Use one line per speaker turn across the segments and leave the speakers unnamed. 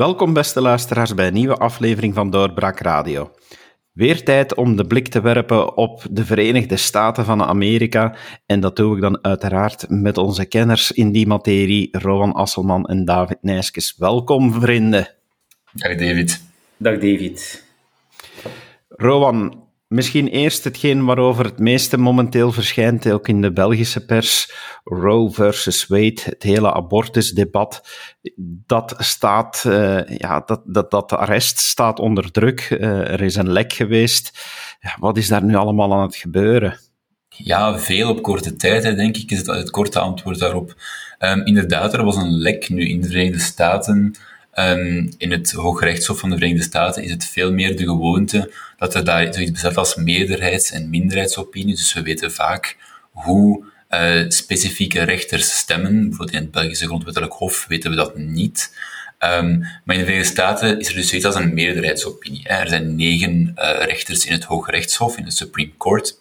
Welkom beste luisteraars bij een nieuwe aflevering van Doorbraak Radio. Weer tijd om de blik te werpen op de Verenigde Staten van Amerika. En dat doe ik dan uiteraard met onze kenners in die materie, Rowan Asselman en David Nijskes. Welkom, vrienden.
Dag David.
Dag David.
Rowan, Misschien eerst hetgeen waarover het meeste momenteel verschijnt, ook in de Belgische pers, Roe versus Wade, het hele abortusdebat, dat staat, uh, ja, dat, dat, dat arrest staat onder druk. Uh, er is een lek geweest. Wat is daar nu allemaal aan het gebeuren?
Ja, veel op korte tijd, denk ik, is het, het korte antwoord daarop. Um, inderdaad, er was een lek nu in de Verenigde Staten Um, in het Hooggerechtshof van de Verenigde Staten is het veel meer de gewoonte dat er daar zoiets bestaat als meerderheids- en minderheidsopinie. Dus we weten vaak hoe uh, specifieke rechters stemmen. Bijvoorbeeld in het Belgische Grondwettelijk Hof weten we dat niet. Um, maar in de Verenigde Staten is er dus zoiets als een meerderheidsopinie. Er zijn negen uh, rechters in het Hooggerechtshof, in de Supreme Court.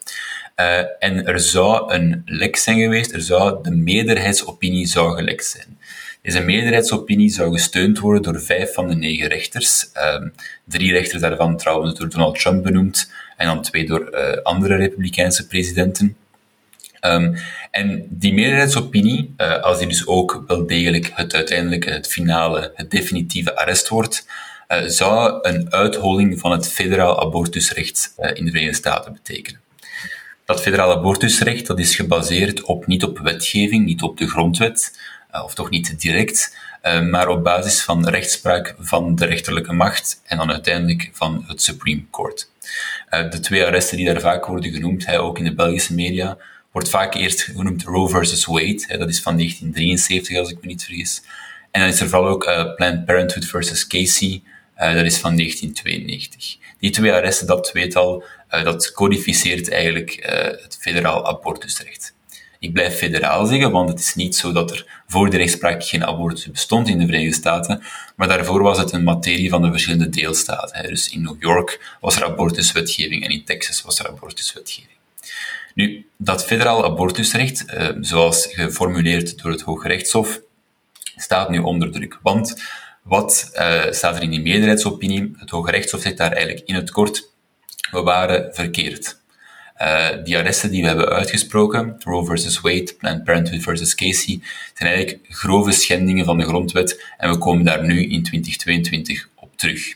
Uh, en er zou een lek zijn geweest, er zou de meerderheidsopinie zou gelekt zijn. Deze meerderheidsopinie zou gesteund worden door vijf van de negen rechters. Um, drie rechters daarvan trouwens door Donald Trump benoemd en dan twee door uh, andere republikeinse presidenten. Um, en die meerderheidsopinie, uh, als die dus ook wel degelijk het uiteindelijke, het finale, het definitieve arrest wordt, uh, zou een uitholling van het federaal abortusrecht in de Verenigde Staten betekenen. Dat federaal abortusrecht dat is gebaseerd op, niet op wetgeving, niet op de grondwet, of toch niet direct, uh, maar op basis van rechtspraak van de rechterlijke macht en dan uiteindelijk van het Supreme Court. Uh, de twee arresten die daar vaak worden genoemd, ook in de Belgische media, wordt vaak eerst genoemd Roe versus Wade, dat is van 1973 als ik me niet vergis. En dan is er vooral ook Planned Parenthood versus Casey, dat is van 1992. Die twee arresten, dat tweetal, dat codificeert eigenlijk het federaal abortusrecht. Ik blijf federaal zeggen, want het is niet zo dat er voor de rechtspraak geen abortus bestond in de Verenigde Staten, maar daarvoor was het een materie van de verschillende deelstaten. Dus in New York was er abortuswetgeving en in Texas was er abortuswetgeving. Nu, dat federaal abortusrecht, eh, zoals geformuleerd door het Hooggerechtshof, staat nu onder druk. Want wat uh, staat er in die meerderheidsopinie? Het Hoge Rechtshof zegt daar eigenlijk in het kort, we waren verkeerd. Uh, die arresten die we hebben uitgesproken, Roe versus Wade, Planned Parenthood versus Casey, zijn eigenlijk grove schendingen van de grondwet en we komen daar nu in 2022 op terug.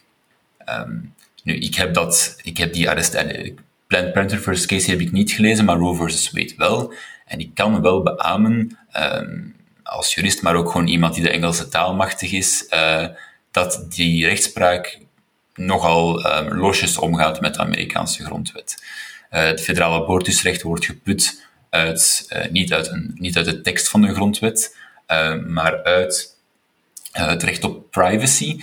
Um, nu, ik heb, dat, ik heb die arresten, eh, Planned Parenthood versus Casey heb ik niet gelezen, maar Roe versus Wade wel. En ik kan wel beamen, um, als jurist, maar ook gewoon iemand die de Engelse taal machtig is, uh, dat die rechtspraak nogal um, losjes omgaat met de Amerikaanse grondwet. Eh, het federale abortusrecht wordt geput uit, uh, niet, uit een, niet uit de tekst van de grondwet, uh, maar uit het recht op privacy.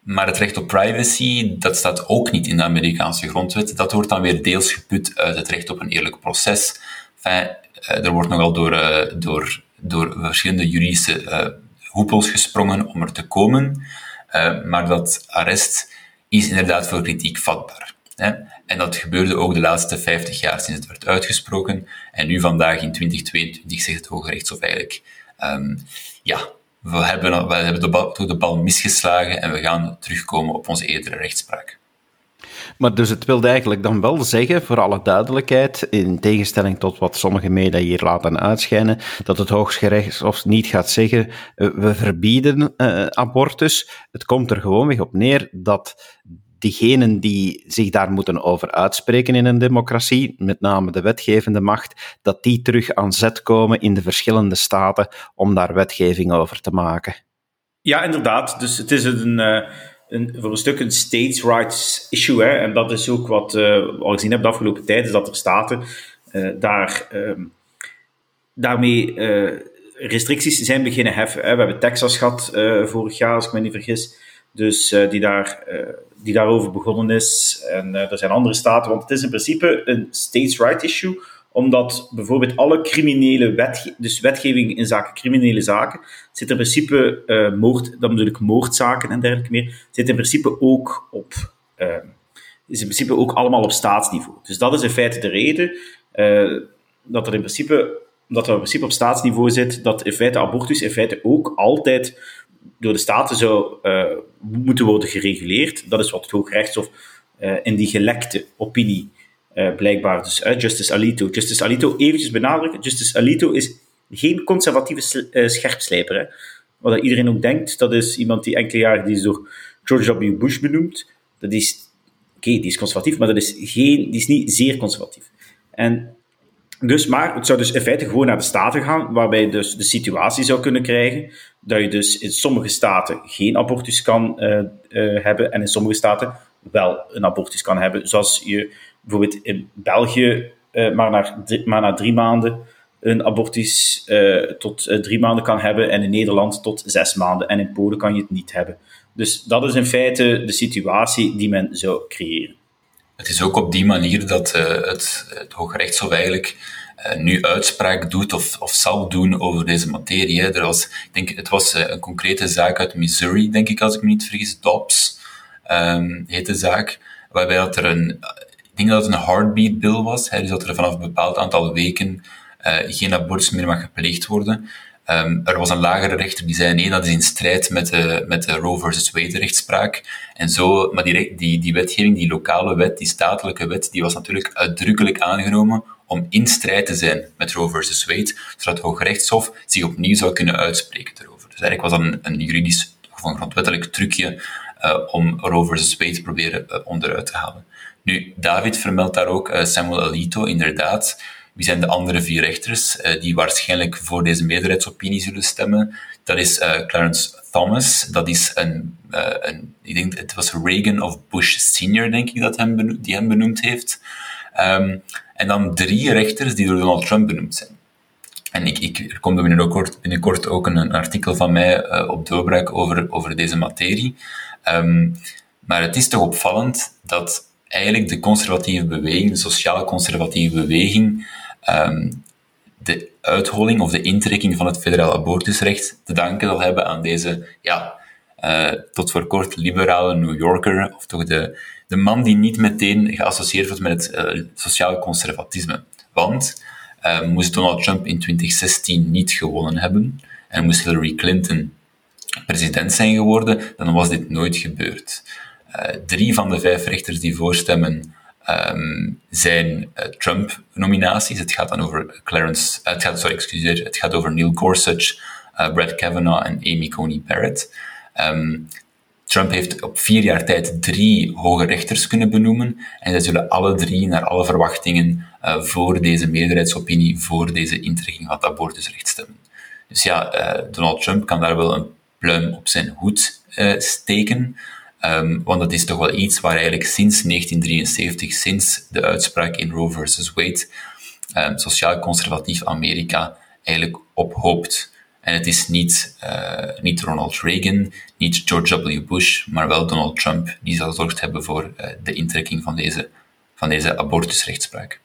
Maar het recht op privacy, dat staat ook niet in de Amerikaanse grondwet. Dat wordt dan weer deels geput uit het recht op een eerlijk proces. Er wordt nogal door, door, door verschillende juridische hoepels gesprongen om er te komen. maar dat arrest is inderdaad voor kritiek vatbaar. En dat gebeurde ook de laatste 50 jaar sinds het werd uitgesproken. En nu vandaag in 2022 zegt het Hoge Rechtshof eigenlijk, um, ja, we hebben, we hebben de bal, de bal misgeslagen en we gaan terugkomen op onze eerdere rechtspraak.
Maar dus het wilde eigenlijk dan wel zeggen, voor alle duidelijkheid, in tegenstelling tot wat sommige media hier laten uitschijnen, dat het Hooggerechtshof niet gaat zeggen, uh, we verbieden uh, abortus. Het komt er gewoonweg op neer dat diegenen die zich daar moeten over uitspreken in een democratie, met name de wetgevende macht, dat die terug aan zet komen in de verschillende staten om daar wetgeving over te maken.
Ja, inderdaad. Dus het is een, eh, een voor een stuk een states rights issue. Hè? En dat is ook wat we uh, al gezien hebben de afgelopen tijd, is dat er staten uh, daar, uh, daarmee restricties zijn beginnen heffen. We hebben Texas gehad vorig jaar, als ik me niet vergis. Dus die daar die daarover begonnen is. En uh, er zijn andere staten, want het is in principe een states' right issue, omdat bijvoorbeeld alle criminele wetge dus wetgeving in zaken criminele zaken, zit in principe moord, dan bedoel ik moordzaken en dergelijke meer, zit in principe ook op, uh, is in principe ook allemaal op staatsniveau. Dus dat is in feite de reden dat er in principe, dat er in principe op staatsniveau zit, dat in feite abortus in feite ook altijd door de staten zou moeten worden gereguleerd. Dat is wat het Hooggerechtshof in die gelekte opinie blijkbaar. Dus Justice Alito. Justice Alito, eventjes benadrukken, Justice Alito is geen conservatieve scherpslijper. Hè. Wat iedereen ook denkt, dat is iemand die enkele jaren die is door George W. Bush benoemd. Dat is, oké, die is conservatief, maar dat is, geen, die is niet zeer conservatief. En dus, maar het zou dus in feite gewoon naar de staten gaan, waarbij je dus de situatie zou kunnen krijgen dat je dus in sommige staten geen abortus kan uh, uh, hebben en in sommige staten wel een abortus kan hebben. Zoals je bijvoorbeeld in België uh, maar, naar maar na drie maanden een abortus tot drie maanden kan hebben en in Nederland tot zes maanden en in Polen kan je het niet hebben. Dus dat is in feite de situatie die men zou creëren.
Het is ook op die manier dat uh, het, het Hooggerechtshof eigenlijk uh, nu uitspraak doet of, of zal doen over deze materie. Er was, ik denk, het was uh, een concrete zaak uit Missouri, denk ik, als ik me niet vergis. Dobbs um, heet de zaak. Waarbij dat er een, ik denk dat het een heartbeat bill was. Dus dat er vanaf een bepaald aantal weken geen abortus meer mag gepleegd worden. Um, er was een lagere rechter die zei nee, dat is in strijd met de, met de Roe versus Wade rechtspraak. En zo, maar die, die, die wetgeving, die lokale wet, die statelijke wet, die was natuurlijk uitdrukkelijk aangenomen om in strijd te zijn met Roe versus Wade, zodat het Hooggerechtshof zich opnieuw zou kunnen uitspreken erover. Dus eigenlijk was dat een, een juridisch of een grondwettelijk trucje uh, om Roe versus Wade te proberen uh, onderuit te halen. Nu, David vermeldt daar ook uh, Samuel Alito, inderdaad. Wie zijn de andere vier rechters uh, die waarschijnlijk voor deze meerderheidsopinie zullen stemmen? Dat is uh, Clarence Thomas. Dat is een, uh, een, ik denk, het was Reagan of Bush senior, denk ik, dat hem die hem benoemd heeft. Um, en dan drie rechters die door Donald Trump benoemd zijn. En ik, ik, er komt binnenkort, binnenkort ook een, een artikel van mij op doorbraak over, over deze materie. Um, maar het is toch opvallend dat eigenlijk de conservatieve beweging, de sociaal-conservatieve beweging, um, de uitholling of de intrekking van het federaal abortusrecht te danken zal hebben aan deze, ja, uh, tot voor kort liberale New Yorker, of toch de, de man die niet meteen geassocieerd wordt met het uh, sociaal conservatisme. Want uh, moest Donald Trump in 2016 niet gewonnen hebben en moest Hillary Clinton president zijn geworden, dan was dit nooit gebeurd. drie van de vijf rechters die voorstemmen um, zijn uh, Trump-nominaties. Het gaat dan over Clarence, uh, het gaat, sorry, het gaat over Neil Gorsuch, uh, Brett Kavanaugh en Amy Coney Barrett. Um, Trump heeft op vier jaar tijd drie hoge rechters kunnen benoemen en zij zullen alle drie naar alle verwachtingen voor deze meerderheidsopinie, voor deze intrekking van het abortusrecht stemmen. Dus ja, Donald Trump kan daar wel een pluim op zijn hoed steken, Um, want dat is toch wel iets waar eigenlijk sinds 1973, sinds de uitspraak in Roe versus Wade, um, sociaal-conservatief Amerika eigenlijk op hoopt. En het is niet, uh, niet Ronald Reagan, niet George W. Bush, maar wel Donald Trump die zal gezorgd hebben voor uh, de intrekking van deze, van deze abortusrechtspraak.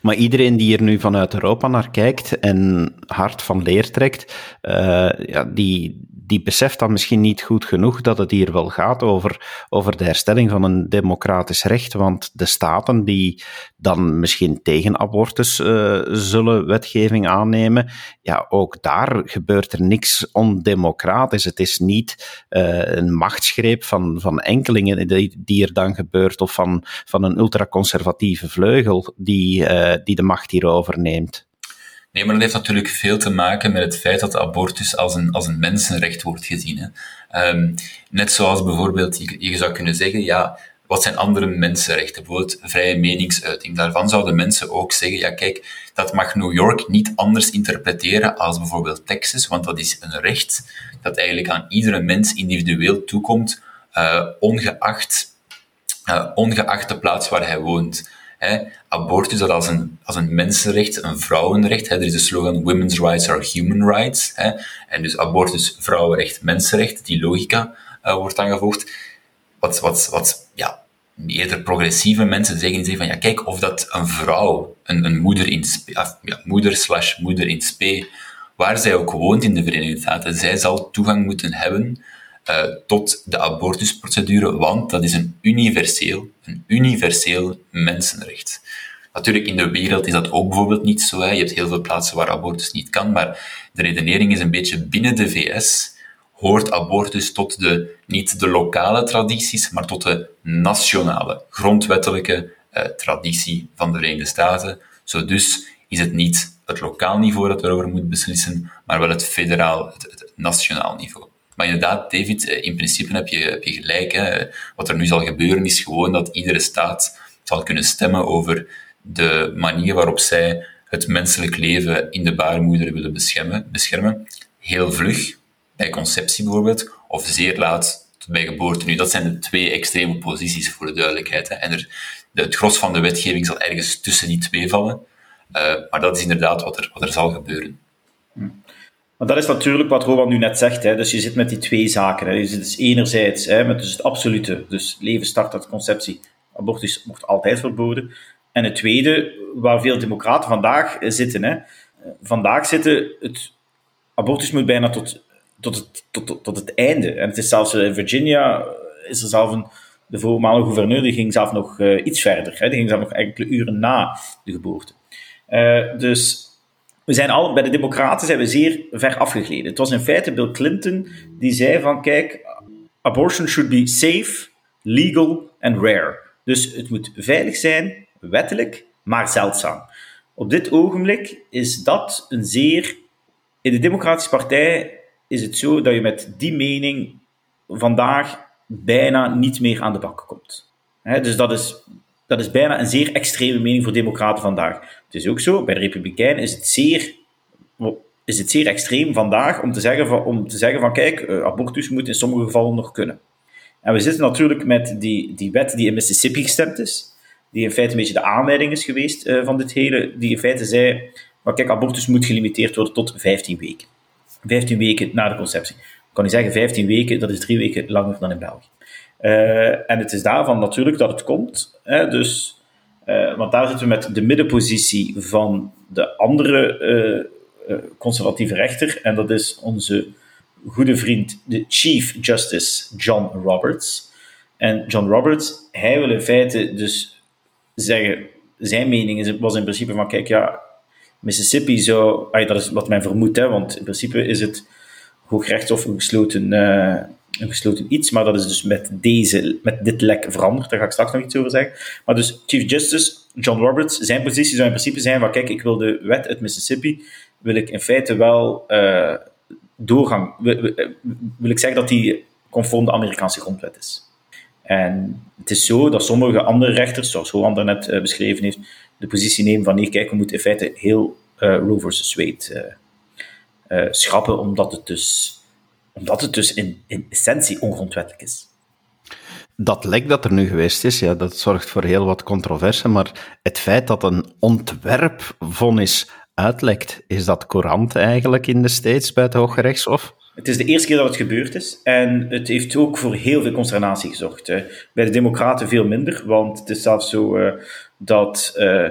Maar iedereen die er nu vanuit Europa naar kijkt en hard van leer trekt, uh, ja, die, die beseft dan misschien niet goed genoeg dat het hier wel gaat over, over de herstelling van een democratisch recht. Want de staten die dan misschien tegen abortus uh, zullen wetgeving aannemen, ja, ook daar gebeurt er niks ondemocratisch. Het is niet uh, een machtsgreep van, van enkelingen die, die er dan gebeurt, of van, van een ultraconservatieve vleugel die, uh, die de macht hier overneemt.
Nee, maar dat heeft natuurlijk veel te maken met het feit dat abortus als een, als een mensenrecht wordt gezien. Hè. Um, net zoals bijvoorbeeld, je, zou kunnen zeggen, ja, wat zijn andere mensenrechten? Bijvoorbeeld vrije meningsuiting. Daarvan zouden mensen ook zeggen, ja kijk, dat mag New York niet anders interpreteren als bijvoorbeeld Texas, want dat is een recht dat eigenlijk aan iedere mens individueel toekomt, uh, ongeacht, uh, ongeacht de plaats waar hij woont. Hè, abortus dat als een, als een mensenrecht, een vrouwenrecht. Hè, er is de slogan Women's rights are human rights. Hè, en dus abortus, vrouwenrecht, mensenrecht. Die logica uh, wordt aangevolgd. Wat, wat, wat ja, eerder progressieve mensen zeggen, zeggen van ja, kijk, of dat een vrouw, een, een moeder in spe, ja, moeder slash moeder in spe, waar zij ook woont in de Verenigde Staten, zij zal toegang moeten hebben uh, tot de abortusprocedure, want dat is een universeel, een universeel mensenrecht. Natuurlijk, in de wereld is dat ook bijvoorbeeld niet zo. Hè. Je hebt heel veel plaatsen waar abortus niet kan, maar de redenering is een beetje binnen de VS hoort abortus tot de, niet de lokale tradities, maar tot de nationale, grondwettelijke uh, traditie van de Verenigde Staten. Zo dus is het niet het lokaal niveau dat erover moet beslissen, maar wel het federaal, het nationaal niveau. Maar inderdaad, David, eh, in principe heb je, heb je gelijk. Hè. Wat er nu zal gebeuren is gewoon dat iedere staat zal kunnen stemmen over de manier waarop zij het menselijk leven in de baarmoeder willen beschermen. beschermen. Heel vlug, bij conceptie bijvoorbeeld, of zeer laat bij geboorte. Nu, dat zijn de twee extreme posities voor de duidelijkheid. Hè. En er, het gros van de wetgeving zal ergens tussen die twee vallen. Uh, maar dat is inderdaad wat er, wat er zal gebeuren.
Maar dat is natuurlijk wat Rowan nu net zegt. Hè. Dus je zit met die twee zaken. Hè. Je dus enerzijds hè, met dus het absolute, dus leven start uit conceptie, abortus wordt altijd verboden. En het tweede, waar veel democraten vandaag zitten. Hè. Vandaag zitten, het abortus moet bijna tot, tot, het, tot, het einde. En het is zelfs in Virginia, is er zelf een, de voormalige gouverneur, die ging zelf nog uh, iets verder. Hè. Die ging zelf nog enkele uren na de geboorte. Dus we zijn al, bij de Democraten zijn we zeer ver afgegleden. Het was in feite Bill Clinton die zei van, kijk, abortion should be safe, legal and rare. Dus het moet veilig zijn, wettelijk, maar zeldzaam. Op dit ogenblik is dat een zeer... In de Democratische Partij is het zo dat je met die mening vandaag bijna niet meer aan de bak komt. dus dat is dat is bijna een zeer extreme mening voor democraten vandaag. Het is ook zo, bij de republikeinen is het zeer, is het zeer extreem vandaag om te zeggen van, om te zeggen van kijk, eh, abortus moet in sommige gevallen nog kunnen. En we zitten natuurlijk met die, die wet die in Mississippi gestemd is, die in feite een beetje de aanleiding is geweest uh, van dit hele, die in feite zei, maar kijk, abortus moet gelimiteerd worden tot 15 weken. 15 weken na de conceptie. Ik kan niet zeggen 15 weken, dat is drie weken langer dan in België. Uh, en het is daarvan natuurlijk dat het komt. Hè, dus, uh, want daar zitten we met de middenpositie van de andere uh, conservatieve rechter. En dat is onze goede vriend, de Chief Justice John Roberts. En John Roberts, hij wil in feite dus zeggen, zijn mening was in principe van, kijk, ja, Mississippi zou, ay, dat is wat men vermoedt, hè, want in principe is het Hoogrechtshof een gesloten een gesloten iets, maar dat is dus met, deze, met dit lek veranderd. Daar ga ik straks nog iets over zeggen. Maar dus Chief Justice John Roberts, zijn positie zou in principe zijn van kijk, ik wil de wet uit Mississippi, wil ik in feite wel uh, doorgang, wil, wil, ik zeggen dat die conform de Amerikaanse grondwet is. En het is zo dat sommige andere rechters, zoals Hollander net uh, beschreven heeft, de positie nemen van nee, kijk, we moeten in feite heel uh, Roe versus Wade schrappen, omdat het dus omdat het dus in, in essentie ongrondwettelijk is.
Dat lek dat er nu geweest is, ja, dat zorgt voor heel wat controverse, maar het feit dat een ontwerpvonnis uitlekt, is dat courant eigenlijk in de States bij het Hooggerechtshof?
Het is de eerste keer dat het gebeurd is en het heeft ook voor heel veel consternatie gezorgd. Bij de Democraten veel minder, want het is zelfs zo uh, dat. Uh,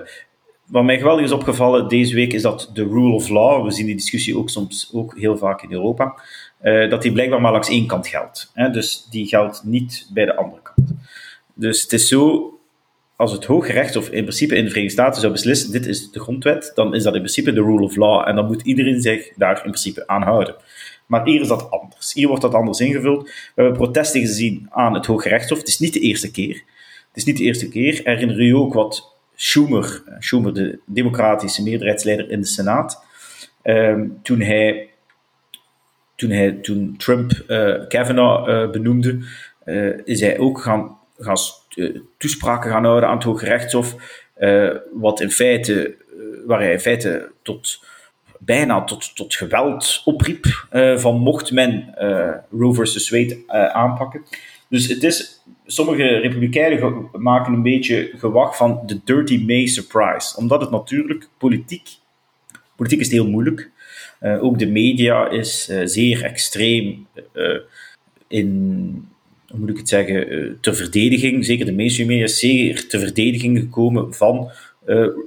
wat mij geweldig is opgevallen deze week is dat de rule of law, we zien die discussie ook soms ook heel vaak in Europa, uh, dat die blijkbaar maar langs één kant geldt. Hè? Dus die geldt niet bij de andere kant. Dus het is zo, als het of in principe in de Verenigde Staten zou beslissen, dit is de grondwet, dan is dat in principe de rule of law en dan moet iedereen zich daar in principe aan houden. Maar hier is dat anders. Hier wordt dat anders ingevuld. We hebben protesten gezien aan het Hooggerechtshof. Het is niet de eerste keer. Het is niet de eerste keer. Herinner u ook wat Schumer, Schumer de democratische meerderheidsleider in de Senaat, um, toen hij toen, hij, toen Trump uh, Kavanaugh uh, benoemde, uh, is hij ook gaan, gaan toespraken gaan houden aan het Hoge Rechtshof, wat in feite, waar hij in feite tot, bijna tot, tot geweld opriep van mocht men Roe versus Wade aanpakken. Dus het is, sommige republikeinen maken een beetje gewacht van de Dirty May surprise, omdat het natuurlijk politiek, politiek is heel moeilijk, uh, ook de media is uh, zeer extreem uh, in, hoe moet ik het zeggen, ter verdediging, zeker de mainstream media, is zeer ter verdediging gekomen van,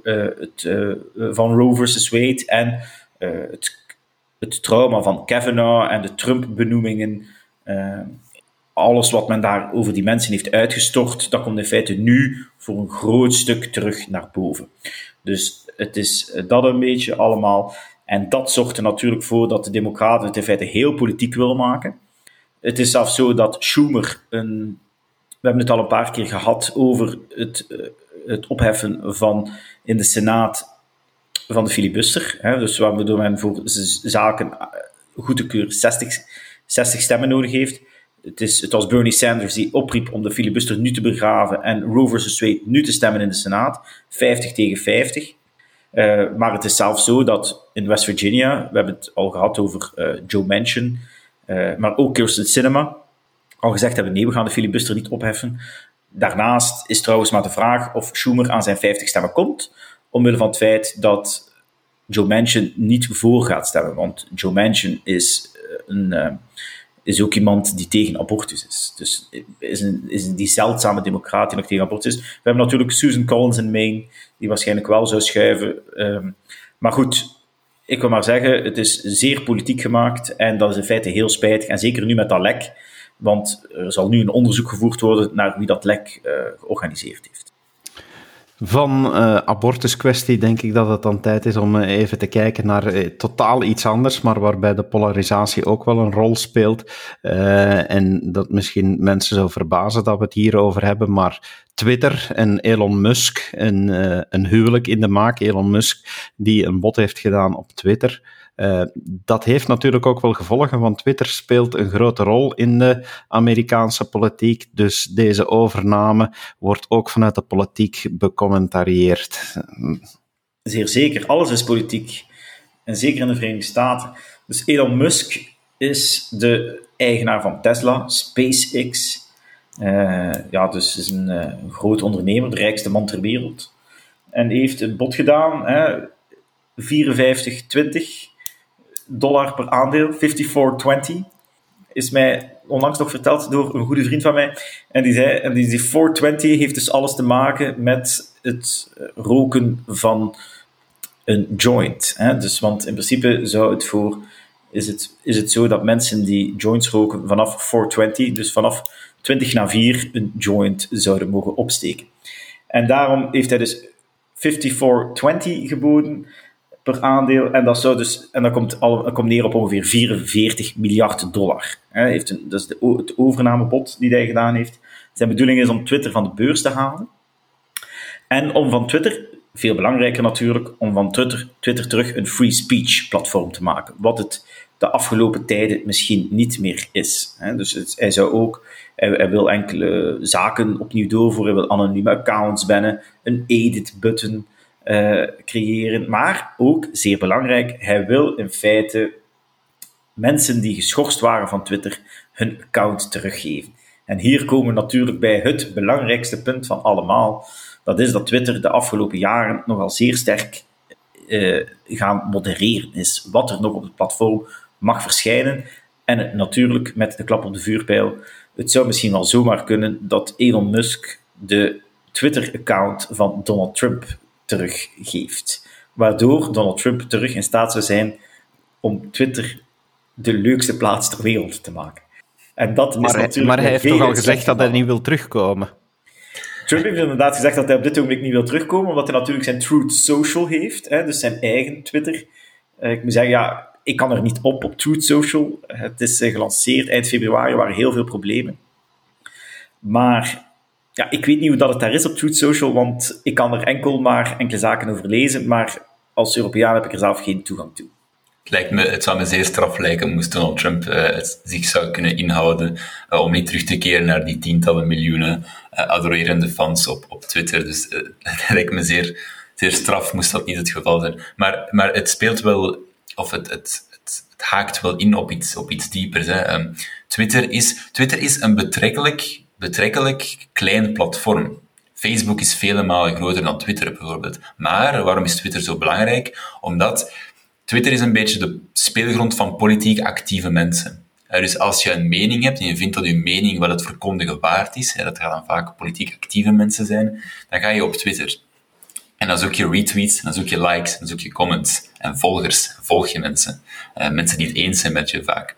het, van Roe versus Wade en het, het trauma van Kavanaugh en de Trump-benoemingen alles wat men daar over die mensen heeft uitgestort, dat komt in feite nu voor een groot stuk terug naar boven. Dus het is dat een beetje allemaal. En dat zorgt er natuurlijk voor dat de Democraten het in feite heel politiek willen maken. Het is zelfs zo dat Schumer, een, we hebben het al een paar keer gehad over het, eh, het opheffen van in de Senaat van de filibuster. Hè, dus waardoor men voor zaken goed te keuren 60, 60 stemmen nodig heeft. Het, is, het was Bernie Sanders die opriep om de filibuster nu te begraven en Roe versus Wade nu te stemmen in de Senaat. 50 tegen 50. Uh, maar het is zelfs zo dat in West Virginia, we hebben het al gehad over uh, Joe Manchin, uh, maar ook Kirsten Sinema, al gezegd hebben nee, we gaan de filibuster niet opheffen. Daarnaast is trouwens maar de vraag of Schumer aan zijn 50 stemmen komt, omwille van het feit dat Joe Manchin niet voor gaat stemmen. Want Joe Manchin is, een, is ook iemand die tegen abortus is. Dus is, is die zeldzame democraat die nog tegen abortus is. We hebben natuurlijk Susan Collins in Maine, die waarschijnlijk wel zou schuiven. Um, maar goed, ik wil maar zeggen, het is zeer politiek gemaakt en dat is in feite heel spijtig. En zeker nu met dat lek, want er zal nu een onderzoek gevoerd worden naar wie dat lek uh, georganiseerd heeft.
Van uh, abortuskwestie denk ik dat het dan tijd is om uh, even te kijken naar uh, totaal iets anders, maar waarbij de polarisatie ook wel een rol speelt. en dat misschien mensen zo verbazen dat we het hierover hebben, maar Twitter en Elon Musk, een, een huwelijk in de maak. Elon Musk die een bod heeft gedaan op Twitter. Uh, dat heeft natuurlijk ook wel gevolgen, want Twitter speelt een grote rol in de Amerikaanse politiek. Dus deze overname wordt ook vanuit de politiek becommentarieerd.
Zeer zeker, alles is politiek. En zeker in de Verenigde Staten. Dus Elon Musk is de eigenaar van Tesla, SpaceX. Uh, ja, dus is een, uh, een groot ondernemer, de rijkste man ter wereld. En heeft een bod gedaan, hè, 54,20 dollar per aandeel, 5420, is mij onlangs nog verteld door een goede vriend van mij. En die zei, en die, die 420 heeft dus alles te maken met het roken van een joint. Hè? Dus, want in principe zou het voor, is het, is het zo dat mensen die joints roken vanaf 420, dus vanaf 20 na 4, een joint zouden mogen opsteken. En daarom heeft hij dus 5420 geboden per aandeel. En dat, zou dus, en dat, komt, al, komt neer op ongeveer 44 miljard dollar. Heeft een, dat is de, het overnamebod die hij gedaan heeft. Zijn bedoeling is om Twitter van de beurs te halen. En om van Twitter, veel belangrijker natuurlijk, om van Twitter, Twitter terug een free speech platform te maken. Wat het de afgelopen tijden misschien niet meer is. Dus hij zou ook, hij, wil enkele zaken opnieuw doorvoeren, hij wil anonieme accounts bannen, een edit button, uh, creëren. Maar ook, zeer belangrijk, hij wil in feite mensen die geschorst waren van Twitter hun account teruggeven. En hier komen we natuurlijk bij het belangrijkste punt van allemaal. Dat is dat Twitter de afgelopen jaren nogal zeer sterk uh, gaan modereren is. Wat er nog op het platform mag verschijnen. En natuurlijk met de klap op de vuurpijl. Het zou misschien wel zomaar kunnen dat Elon Musk de Twitter-account van Donald Trump teruggeeft. Waardoor Donald Trump terug in staat zou zijn om Twitter de leukste plaats ter wereld te maken.
En dat maar, is natuurlijk maar hij heeft toch al gezegd dat hij niet wil terugkomen?
Trump heeft inderdaad gezegd dat hij op dit ogenblik niet wil terugkomen, omdat hij natuurlijk zijn Truth Social heeft, hè, dus zijn eigen Twitter. Uh, ik moet zeggen, ja, ik kan er niet op op Truth Social. Het is uh, gelanceerd eind februari, er waren heel veel problemen. Maar ja, ik weet niet hoe dat het daar is op Truth Social, want ik kan er enkel maar enkele zaken over lezen, maar als Europeaan heb ik er zelf geen toegang toe.
Het, lijkt me, het zou me zeer straf lijken moest Donald Trump uh, zich zou kunnen inhouden uh, om niet terug te keren naar die tientallen miljoenen uh, adorerende fans op, op Twitter. Dus het lijkt me zeer, zeer straf moest dat niet het geval zijn. Maar, maar het speelt wel, of het, het, het, het haakt wel in op iets, op iets diepers. Hè. Um, Twitter, is, Twitter is een betrekkelijk betrekkelijk klein platform. Facebook is vele malen groter dan Twitter bijvoorbeeld. Maar waarom is Twitter zo belangrijk? Omdat Twitter is een beetje de speelgrond van politiek actieve mensen. Dus als je een mening hebt en je vindt dat je mening wel het verkondigen waard is, dat gaan dan vaak politiek actieve mensen zijn, dan ga je op Twitter. En dan zoek je retweets, dan zoek je likes, dan zoek je comments en volgers. Volg je mensen. Eh, mensen die het eens zijn met je vaak.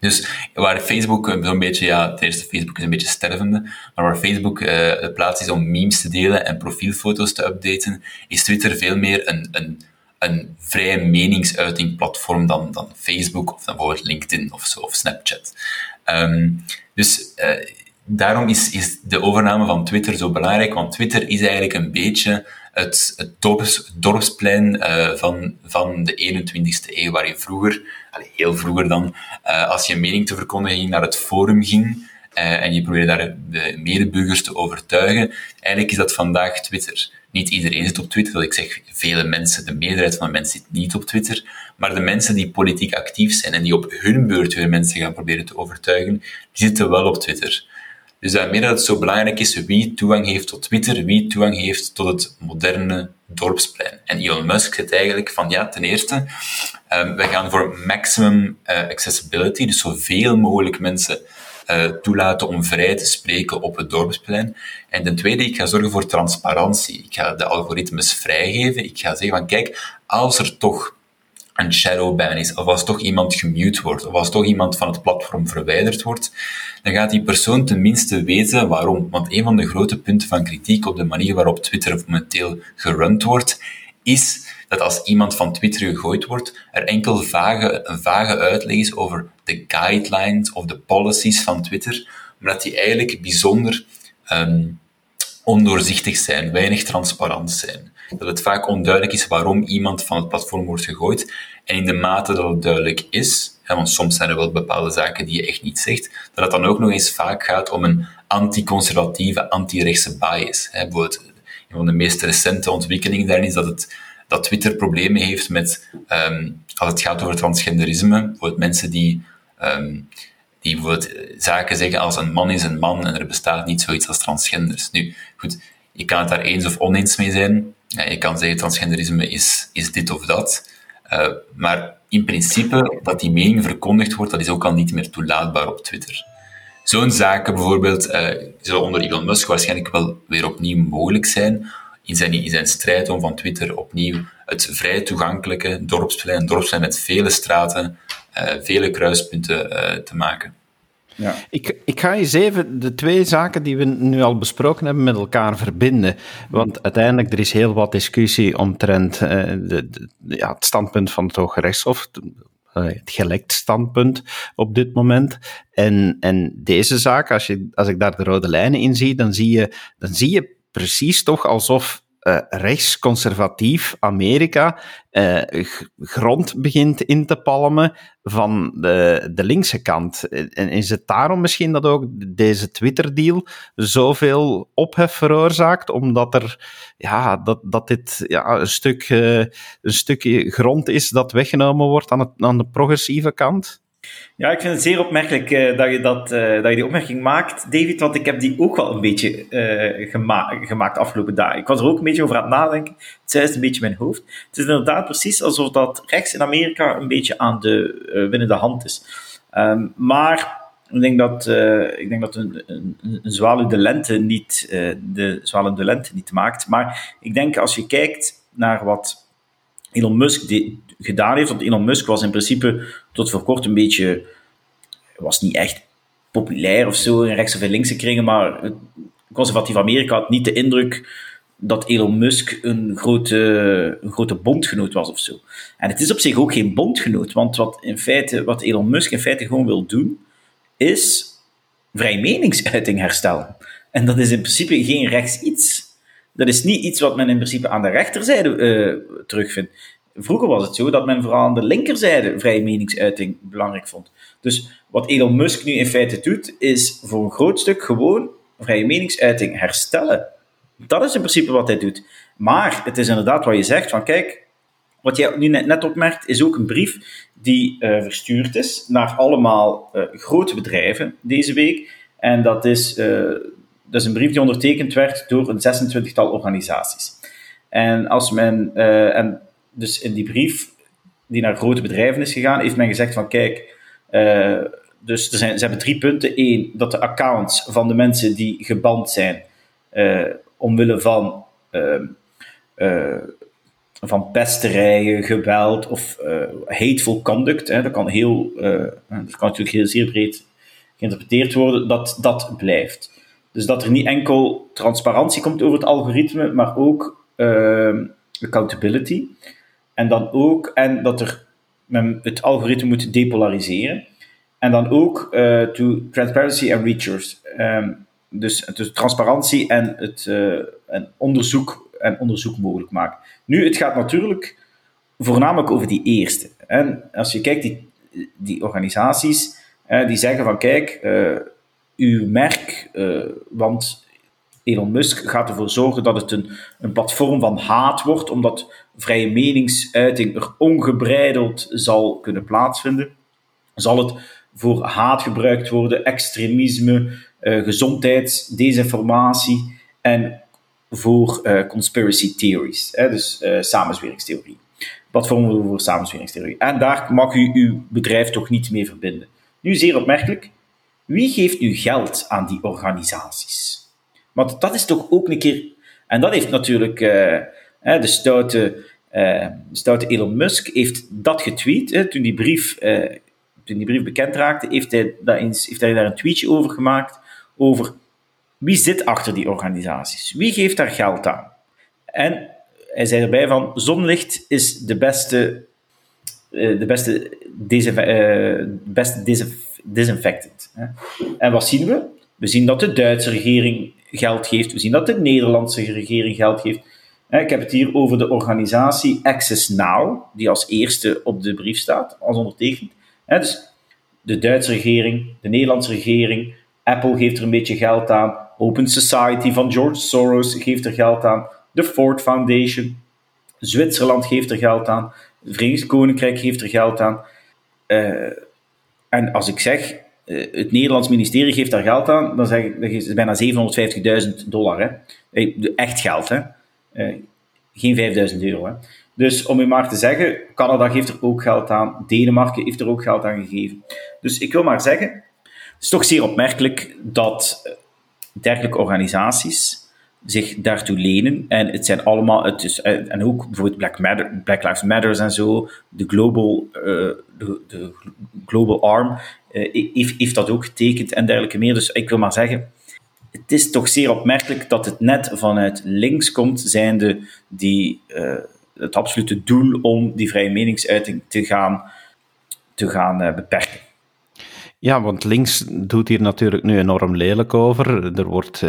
Dus waar Facebook zo'n beetje, ja, het eerste Facebook is een beetje stervende, maar waar Facebook uh, de plaats is om memes te delen en profielfoto's te updaten, is Twitter veel meer een, een, een vrije meningsuiting platform dan, dan Facebook of dan bijvoorbeeld LinkedIn of, zo, of Snapchat. Ehm, dus daarom is, is de overname van Twitter zo belangrijk, want Twitter is eigenlijk een beetje het, het dorps, dorpsplein uh, van, van de 21ste eeuw, waar je vroeger, heel vroeger dan, uh, als je een mening te verkondigen naar het forum ging uh, en je probeerde daar de medeburgers te overtuigen. Eigenlijk is dat vandaag Twitter. Niet iedereen zit op Twitter, dat ik zeg, vele mensen, de meerderheid van de mensen zit niet op Twitter, maar de mensen die politiek actief zijn en die op hun beurt weer mensen gaan proberen te overtuigen, die zitten wel op Twitter. Dus daarmee dat het zo belangrijk is wie toegang heeft tot Twitter, wie toegang heeft tot het moderne dorpsplein. En Elon Musk zegt eigenlijk van ja, ten eerste, um, wij gaan voor maximum uh, accessibility, dus zoveel mogelijk mensen uh, toelaten om vrij te spreken op het dorpsplein. En ten tweede, ik ga zorgen voor transparantie. Ik ga de algoritmes vrijgeven. Ik ga zeggen van kijk, als er toch een shadowban is, of als toch iemand gemute wordt, of als toch iemand van het platform verwijderd wordt, dan gaat die persoon tenminste weten waarom. Want een van de grote punten van kritiek op de manier waarop Twitter momenteel gerund wordt, is dat als iemand van Twitter gegooid wordt, er enkel vage, een vage uitleg is over de guidelines of de policies van Twitter, maar dat die eigenlijk bijzonder um, ondoorzichtig zijn, weinig transparant zijn. Dat het vaak onduidelijk is waarom iemand van het platform wordt gegooid. En in de mate dat het duidelijk is, want soms zijn er wel bepaalde zaken die je echt niet zegt, dat het dan ook nog eens vaak gaat om een anticonservatieve, anti-rechtse bias. Bijvoorbeeld, een van de meest recente ontwikkelingen daarin is dat, het, dat Twitter problemen heeft met, um, als het gaat over transgenderisme, bijvoorbeeld mensen die um, die bijvoorbeeld zaken zeggen als een man is een man en er bestaat niet zoiets als transgenders. Nu, goed, je kan het daar eens of oneens mee zijn. Je kan zeggen transgenderisme is, is dit of dat. Uh, maar in principe, dat die mening verkondigd wordt, dat is ook al niet meer toelaatbaar op Twitter. Zo'n zaken bijvoorbeeld uh, zullen onder Elon Musk waarschijnlijk wel weer opnieuw mogelijk zijn, in zijn, in zijn strijd om van Twitter opnieuw het vrij toegankelijke dorpsplein, dorpsplein met vele straten, uh, vele kruispunten te maken.
Ja. Ik, ik ga eens even de twee zaken die we nu al besproken hebben met elkaar verbinden. Want uiteindelijk er is heel wat discussie omtrent uh, de, de, ja, het standpunt van het Hoge Rechtshof, uh, het gelekt standpunt op dit moment. En, en deze zaak, als, je, als ik daar de rode lijnen in zie, dan zie je, dan zie je precies toch alsof uh, rechtsconservatief Amerika uh, grond begint in te palmen van de, de linkse kant. En is het daarom misschien dat ook deze Twitter-deal zoveel ophef veroorzaakt? Omdat er, ja, dat, dat dit ja, een, stuk, uh, een stukje grond is dat weggenomen wordt aan, het, aan de progressieve kant?
Ja, ik vind het zeer opmerkelijk uh, dat, je dat, uh, dat je die opmerking maakt, David, want ik heb die ook wel een beetje uh, gema gemaakt afgelopen dagen. Ik was er ook een beetje over aan het nadenken. Het is een beetje mijn hoofd. Het is inderdaad precies alsof dat rechts in Amerika een beetje aan de winnende hand is. Um, maar ik denk dat, ik denk dat een, een, een de lente niet, de zwaluw de lente niet maakt. Maar ik denk als je kijkt naar wat Elon Musk gedaan heeft. Want Elon Musk was in principe tot voor kort een beetje, was niet echt populair of zo in rechts- of in linkse kringen, maar conservatief Amerika had niet de indruk dat Elon Musk een grote, een grote bondgenoot was of zo. En het is op zich ook geen bondgenoot, want wat, in feite, wat Elon Musk in feite gewoon wil doen, is vrij meningsuiting herstellen. En dat is in principe geen rechts iets. Dat is niet iets wat men in principe aan de rechterzijde uh, terugvindt. Vroeger was het zo dat men vooral aan de linkerzijde vrije meningsuiting belangrijk vond. Dus wat Elon Musk nu in feite doet, is voor een groot stuk gewoon vrije meningsuiting herstellen. Dat is in principe wat hij doet. Maar het is inderdaad wat je zegt van kijk, wat jij nu net, opmerkt, is ook een brief die uh, verstuurd is naar allemaal uh, grote bedrijven deze week. En dat is, uh, dat is een brief die ondertekend werd door een 26-tal organisaties. En als men, en dus in die brief die naar grote bedrijven is gegaan, heeft men gezegd van kijk, uh, dus er zijn, ze hebben drie punten. Eén, dat de accounts van de mensen die geband zijn uh, omwille van, uh, van pesterijen, geweld of hateful conduct, hè, dat, kan heel, dat kan natuurlijk heel zeer breed geïnterpreteerd worden, dat dat blijft. Dus dat er niet enkel transparantie komt over het algoritme, maar ook accountability. En dan ook, en dat er het algoritme moet depolariseren. En dan ook uh, to transparency and research. Um, dus, dus transparantie en het uh, en onderzoek, en onderzoek mogelijk maken. Nu, het gaat natuurlijk voornamelijk over die eerste. En als je kijkt, die, die organisaties, uh, die zeggen van kijk, uw merk, want Elon Musk gaat ervoor zorgen dat het een, een platform van haat wordt, omdat vrije meningsuiting er ongebreideld zal kunnen plaatsvinden. Zal het voor haat gebruikt worden, extremisme, uh, gezondheidsdesinformatie en voor uh, conspiracy theories, hè, dus uh, samenzweringstheorie. Platformen voor samenzweringstheorie. En daar mag u uw bedrijf toch niet mee verbinden. Nu, zeer opmerkelijk, wie geeft nu geld aan die organisaties? Want dat is toch ook een keer. En dat heeft natuurlijk uh, de, stoute, de stoute Elon Musk heeft dat getweet. Hè, toen, die brief, uh, toen die brief bekend raakte, heeft hij, eens, heeft hij daar een tweetje over gemaakt. Over wie zit achter die organisaties? Wie geeft daar geld aan? En hij zei erbij van: zonlicht is de beste, de beste, beste disinfectant. En wat zien we? We zien dat de Duitse regering geld geeft. We zien dat de Nederlandse regering geld geeft. Ik heb het hier over de organisatie Access Now, die als eerste op de brief staat, als ondertekend. Dus de Duitse regering, de Nederlandse regering, Apple geeft er een beetje geld aan, Open Society van George Soros geeft er geld aan, de Ford Foundation, Zwitserland geeft er geld aan, het Verenigd Koninkrijk geeft er geld aan. Uh, en als ik zeg eh, het Nederlands ministerie geeft daar geld aan, dan zeg ik, dat is bijna 750.000 dollar. Hè. Eh, echt geld, hè. Uh, geen 5000 euro. Hè. Dus om u maar te zeggen, Canada geeft er ook geld aan, Denemarken heeft er ook geld aan gegeven. Dus ik wil maar zeggen, het is toch zeer opmerkelijk dat dergelijke organisaties zich daartoe lenen. En het zijn allemaal, het is, en ook bijvoorbeeld Black, Lives Matter en zo, de Global, de, de global Arm, heeft, heeft dat ook getekend en dergelijke meer. Dus ik wil maar zeggen, het is toch zeer opmerkelijk dat het net vanuit links komt, zijnde die uh, het absolute doel om die vrije meningsuiting te gaan, te gaan beperken.
Ja, want links doet hier natuurlijk nu enorm lelijk over. Er wordt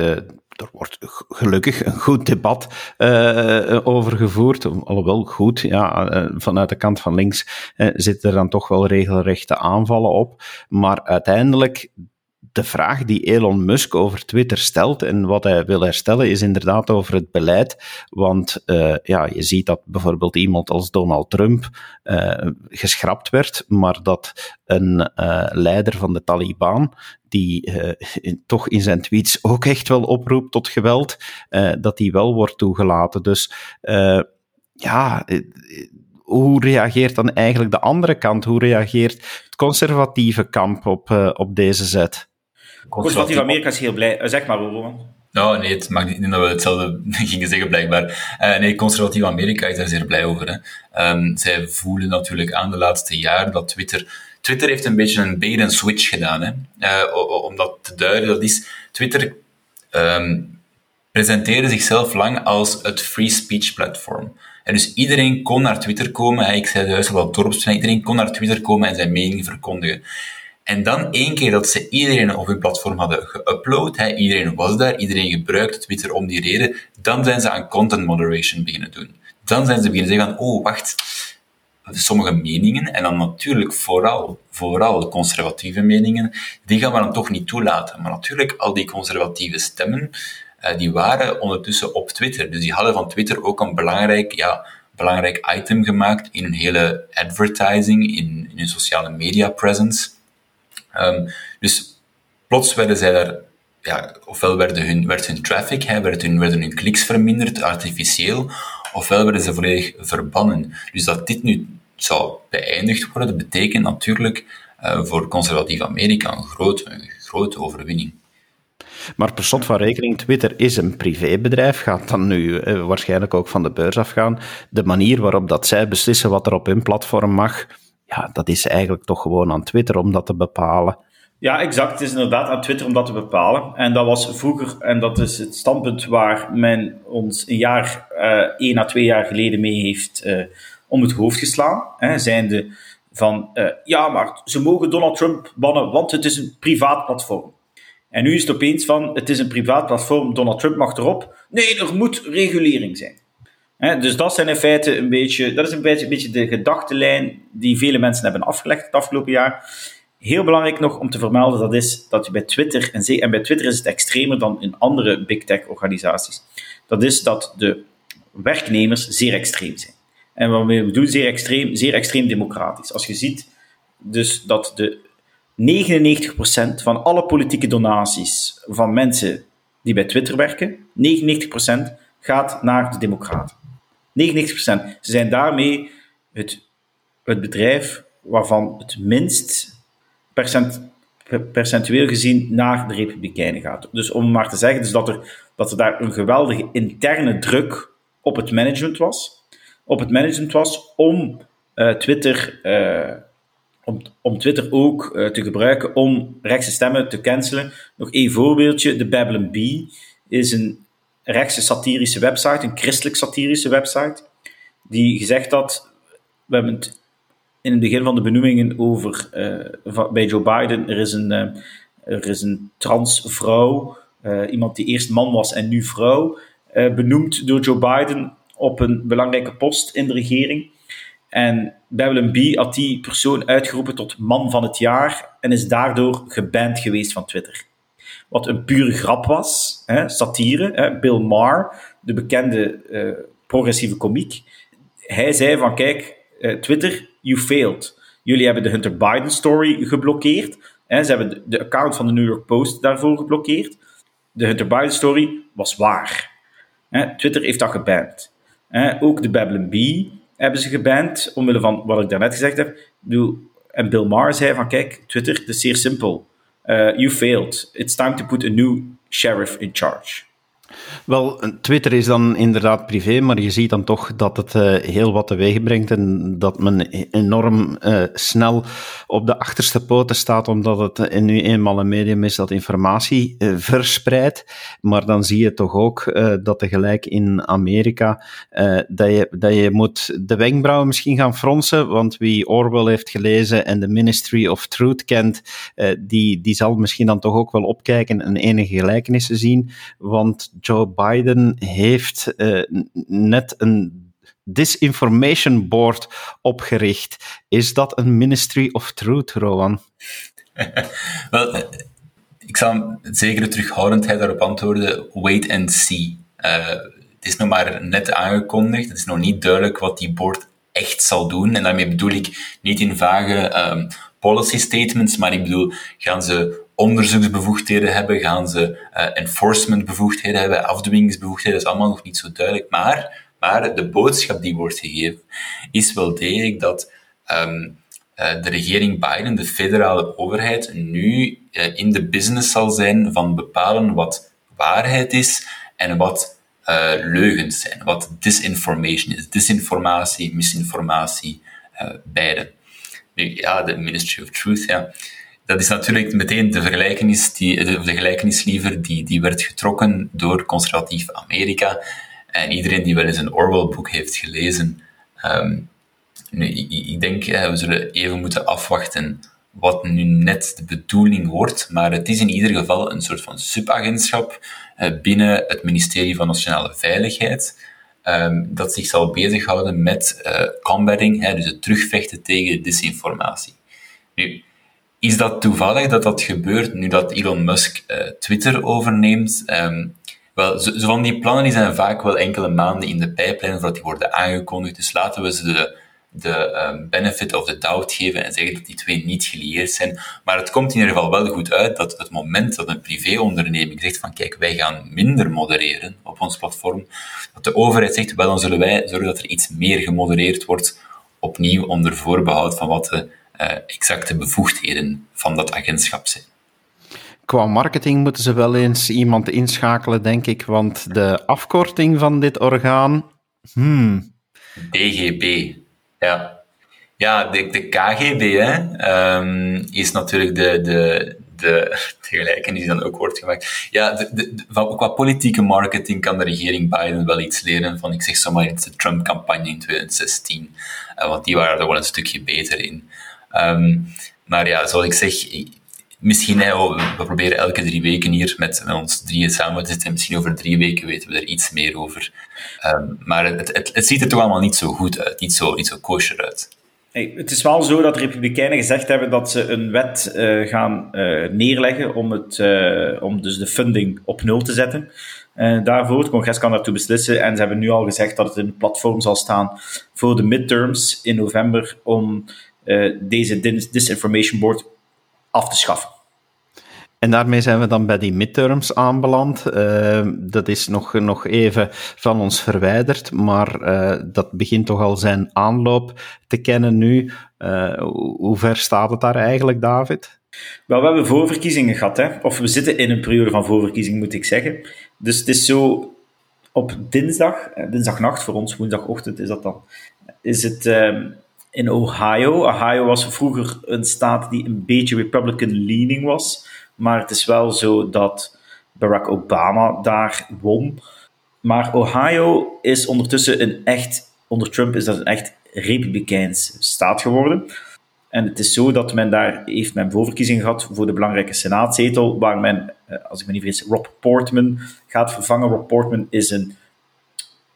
er wordt gelukkig een goed debat uh, over gevoerd. Alhoewel goed, ja, uh, vanuit de kant van links uh, zitten er dan toch wel regelrechte aanvallen op. Maar uiteindelijk de vraag die Elon Musk over Twitter stelt en wat hij wil herstellen is inderdaad over het beleid. Want uh, ja, je ziet dat bijvoorbeeld iemand als Donald Trump uh, geschrapt werd, maar dat een uh, leider van de Taliban, die toch in zijn tweets ook echt wel oproept tot geweld, dat die wel wordt toegelaten. Dus ja hoe reageert dan eigenlijk de andere kant? Hoe reageert het conservatieve kamp op, op deze zet?
Conservatief Amerika is heel blij. Eh, zeg maar, Roman.
Nou, nee, het maakt niet dat we hetzelfde gingen zeggen, blijkbaar. Uh, nee, conservatief Amerika is daar zeer blij over. Hè. Um, zij voelen natuurlijk aan de laatste jaren dat Twitter... Twitter heeft een beetje een bait and switch gedaan. Hè. Uh, om dat te duiden, dat is... Twitter um, presenteerde zichzelf lang als het free speech platform. En dus iedereen kon naar Twitter komen. Ik zei juist al dat Iedereen kon naar Twitter komen en zijn mening verkondigen. En dan één keer dat ze iedereen op hun platform hadden geüpload, iedereen was daar, iedereen gebruikte Twitter om die reden, dan zijn ze aan content moderation beginnen doen. Dan zijn ze beginnen zeggen van, oh, wacht, sommige meningen, en dan natuurlijk vooral, vooral conservatieve meningen, die gaan we dan toch niet toelaten. Maar natuurlijk, al die conservatieve stemmen, uh, die waren ondertussen op Twitter. Dus die hadden van Twitter ook een belangrijk, ja, belangrijk item gemaakt in hun hele advertising, in, in hun sociale media presence. Um, dus plots werden zij daar, ja, ofwel werden hun, werd hun traffic, hè, werden, hun, werden hun kliks verminderd, artificieel, ofwel werden ze volledig verbannen. Dus dat dit nu zou beëindigd worden, betekent natuurlijk uh, voor conservatief Amerika een grote, een grote overwinning.
Maar per slot van rekening, Twitter is een privébedrijf, gaat dan nu eh, waarschijnlijk ook van de beurs afgaan. De manier waarop dat zij beslissen wat er op hun platform mag, ja, dat is eigenlijk toch gewoon aan Twitter om dat te bepalen.
Ja, exact. Het is inderdaad aan Twitter om dat te bepalen. En dat was vroeger, en dat is het standpunt waar men ons een jaar, uh, één à twee jaar geleden mee heeft uh, om het hoofd geslaan. Hè, zijnde van uh, ja, maar ze mogen Donald Trump bannen, want het is een privaat platform. En nu is het opeens van, het is een privaat platform, Donald Trump mag erop. Nee, er moet regulering zijn. Dus dat zijn in feite een beetje, dat is een beetje, een de gedachtenlijn die vele mensen hebben afgelegd het afgelopen jaar. Heel belangrijk nog om te vermelden, dat is dat je bij Twitter, en, en bij Twitter is het extremer dan in andere big tech organisaties, dat is dat de werknemers zeer extreem zijn. En wat we doen, zeer extreem, zeer extreem democratisch. Als je ziet dus dat de 99% van alle politieke donaties van mensen die bij Twitter werken, 99% gaat naar de democraten. 99%. Ze zijn daarmee het, het bedrijf waarvan het minst percent, percentueel gezien naar de Republikeinen gaat. Dus om maar te zeggen dus dat, er, dat er daar een geweldige interne druk op het management was, op het management was om uh, Twitter, uh, om, om Twitter ook uh, te gebruiken om rechtse stemmen te cancelen. Nog één voorbeeldje, de Babylon Bee is een rechtse satirische website, een christelijk satirische website, die gezegd had, we hebben het in het begin van de benoemingen over, bij Joe Biden, er is een, er is een transvrouw, iemand die eerst man was en nu vrouw, benoemd door Joe Biden op een belangrijke post in de regering. En Babylon B had die persoon uitgeroepen tot man van het jaar en is daardoor geband geweest van Twitter. Wat een pure grap was, hè, satire. Hè. Bill Maher, de bekende uh, progressieve komiek, hij zei van kijk, uh, Twitter, you failed. Jullie hebben de Hunter Biden story geblokkeerd. Hè. Ze hebben de, account van de New York Post daarvoor geblokkeerd. De Hunter Biden story was waar. Hè. Twitter heeft dat geband ook de Babylon Bee hebben ze geband, omwille van wat ik daarnet gezegd heb. En Bill Maher zei van, kijk, Twitter, is zeer simpel. Uh, you failed. It's time to put a new sheriff in charge.
Wel, Twitter is dan inderdaad privé, maar je ziet dan toch dat het uh, heel wat teweeg brengt en dat men enorm uh, snel op de achterste poten staat, omdat het nu eenmaal een medium is dat informatie verspreidt. Maar dan zie je toch ook dat tegelijk in Amerika dat, je, dat je moet de wenkbrauwen misschien gaan fronsen, want wie Orwell heeft gelezen en de Ministry of Truth kent, die, die zal misschien dan toch ook wel opkijken en enige gelijkenissen zien, want Joe Biden heeft uh, net een disinformation board opgericht. Is dat een Ministry of Truth, Rowan?
Wel, ik zal zeker terughoudendheid daarop antwoorden. Wait and see. Uh, het is nog maar net aangekondigd. Het is nog niet duidelijk wat die board echt zal doen. En daarmee bedoel ik niet in vage um, policy statements, maar ik bedoel, gaan ze onderzoeksbevoegdheden hebben, gaan ze uh, enforcementbevoegdheden hebben, afdwingingsbevoegdheden, dat is allemaal nog niet zo duidelijk. Maar, maar de boodschap die wordt gegeven is wel degelijk dat um, uh, de regering Biden, de federale overheid, nu uh, in de business zal zijn van bepalen wat waarheid is en wat leugens zijn, wat disinformation is. Disinformatie, misinformatie, beide. Ja, de Ministry of Truth, ja. Dat is natuurlijk meteen de vergelijkenis, die, de vergelijkenis liever, die, die werd getrokken door conservatief Amerika. En iedereen die wel eens een Orwell-boek heeft gelezen, nu, ik, ik, denk, we zullen even moeten afwachten wat nu net de bedoeling wordt, maar het is in ieder geval een soort van subagentschap uh, binnen het ministerie van Nationale Veiligheid, um, dat zich zal bezighouden met uh, combating, hè, dus het terugvechten tegen disinformatie. Nu, is dat toevallig dat dat gebeurt nu dat Elon Musk uh, Twitter overneemt? Um, wel, zo, zo, van die plannen die zijn vaak wel enkele maanden in de pijplijn voordat die worden aangekondigd. Dus laten we ze de, de um, benefit of the doubt geven en zeggen dat die twee niet gelieerd zijn. Maar het komt in ieder geval wel goed uit dat het moment dat een privéonderneming zegt van kijk, wij gaan minder modereren op ons platform, dat de overheid zegt, wel dan zullen wij zorgen dat er iets meer gemodereerd wordt, opnieuw onder voorbehoud van wat de uh, exacte bevoegdheden van dat agentschap zijn.
Qua marketing moeten ze wel eens iemand inschakelen, denk ik, want de afkorting van dit orgaan. Hmm.
DGB, ja. Ja, de, de KGB hè, um, is natuurlijk de, de, de, gelijkenis die dan ook wordt gemaakt. Ja, de, de, qua politieke marketing kan de regering Biden wel iets leren van, ik zeg zomaar, de Trump-campagne in 2016. Uh, want die waren er wel een stukje beter in. Ehm, maar ja, zoals ik zeg, misschien, we proberen elke drie weken hier met, ons drieën samen te zitten. Misschien over drie weken weten we er iets meer over. Ehm, maar het, het, het, ziet er toch allemaal niet zo goed uit, niet zo, niet zo kosher uit.
Het is wel zo dat de Republikeinen gezegd hebben dat ze een wet uh, gaan uh, neerleggen om, het, uh, om dus de funding op nul te zetten. daarvoor, het congres kan daartoe beslissen. En ze hebben nu al gezegd dat het in het platform zal staan voor de midterms in november om deze Disinformation Board af te schaffen.
En daarmee zijn we dan bij die midterms aanbeland. Uh, dat is nog, nog even van ons verwijderd, maar uh, dat begint toch al zijn aanloop te kennen nu. Uh, hoe ver staat het daar eigenlijk, David?
Wel, we hebben voorverkiezingen gehad, hè? of we zitten in een periode van voorverkiezing, moet ik zeggen. Dus het is zo op dinsdag, dinsdagnacht voor ons, woensdagochtend is dat dan, is het ehm, in Ohio. Ohio was vroeger een staat die een beetje Republican-leaning was. Maar het is wel zo dat Barack Obama daar won. Maar Ohio is ondertussen een echt, onder Trump is dat een echt republikeins staat geworden. En het is zo dat men daar heeft men voorverkiezing gehad voor de belangrijke senaatzetel, waar men, eh, als ik me niet vergis, Rob Portman gaat vervangen. Rob Portman is een,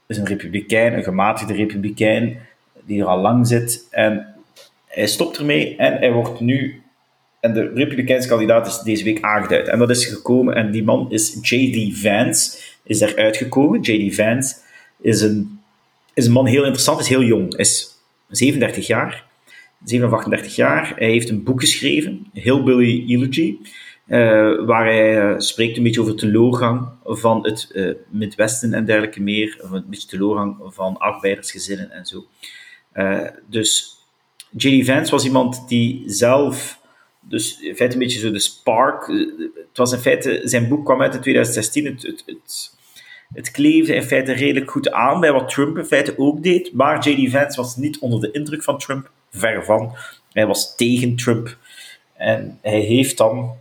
is een republikein, een gematigde republikein, die er al lang zit. En hij stopt ermee en hij wordt nu en de Republikeinse kandidaat is deze week aangeduid. En dat is gekomen, en die man is J.D. Vance, is daar uitgekomen. J.D. Vance is een, is een man heel interessant, is heel jong, is 37 jaar. 37, 38 jaar. Hij heeft een boek geschreven, Hillbilly Eulogy, uh, waar hij uh, spreekt een beetje over de teleurgang van het uh, Midwesten en dergelijke meer, een beetje teleurgang van arbeidersgezinnen en zo. Dus J.D. Vance was iemand die zelf dus in feite een beetje zo de spark. Het was in feite, zijn boek kwam uit in 2016. Het, het, het, het kleefde in feite redelijk goed aan bij wat Trump in feite ook deed. Maar J.D. Vance was niet onder de indruk van Trump, ver van. Hij was tegen Trump. En hij heeft dan,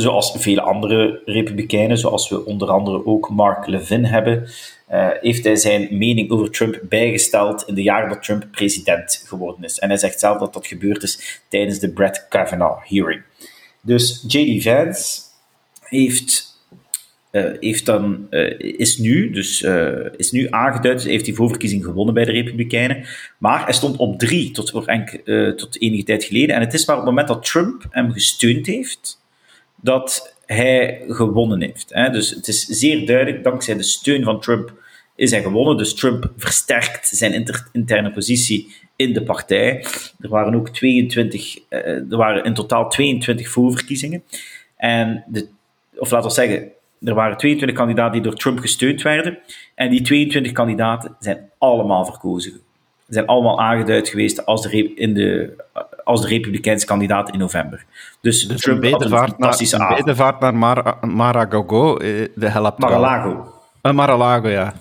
zoals vele andere republikeinen, zoals we onder andere ook Mark Levin hebben, uh, heeft hij zijn mening over Trump bijgesteld in de jaren dat Trump president geworden is. En hij zegt zelf dat dat gebeurd is tijdens de Brett Kavanaugh hearing. Dus J.D. Vance heeft, uh, heeft dan, uh, is, nu, dus, is nu aangeduid, heeft die voorverkiezing gewonnen bij de Republikeinen. Maar hij stond op drie tot, voor tot enige tijd geleden. En het is maar op het moment dat Trump hem gesteund heeft, dat hij gewonnen heeft. Hè. Dus het is zeer duidelijk, dankzij de steun van Trump is hij gewonnen. Dus Trump versterkt zijn interne positie in de partij. Er waren ook 22, uh, eh, er waren in totaal 22 voorverkiezingen. En de, of laten we zeggen, er waren 22 kandidaten die door Trump gesteund werden. En die 22 kandidaten zijn allemaal verkozen. Zijn allemaal aangeduid geweest als de, in de, als de Republikeinse kandidaat in november. Dus,
dus Trump een bedevaart naar, een bedevaart naar Mar Maragogo, eh, de helpt
Mar-a-Lago.
Uh, Mar-a-Lago, ja.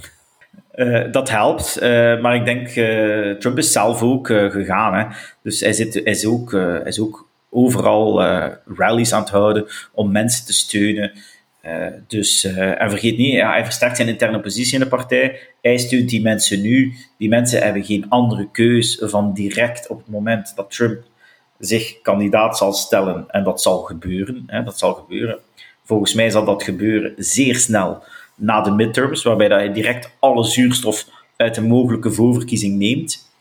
Uh, dat helpt, uh, maar ik denk, Trump is zelf ook gegaan. Hè? Dus hij, zit, hij, is ook, hij is ook overal rallies aan het houden om mensen te steunen. dus, en vergeet niet, ja, hij versterkt zijn interne positie in de partij. Hij steunt die mensen nu. Die mensen hebben geen andere keus van direct op het moment dat Trump zich kandidaat zal stellen. En dat zal gebeuren. Hè, dat zal gebeuren. Volgens mij zal dat gebeuren zeer snel na de midterms, waarbij dat je direct alle zuurstof uit de mogelijke voorverkiezing neemt.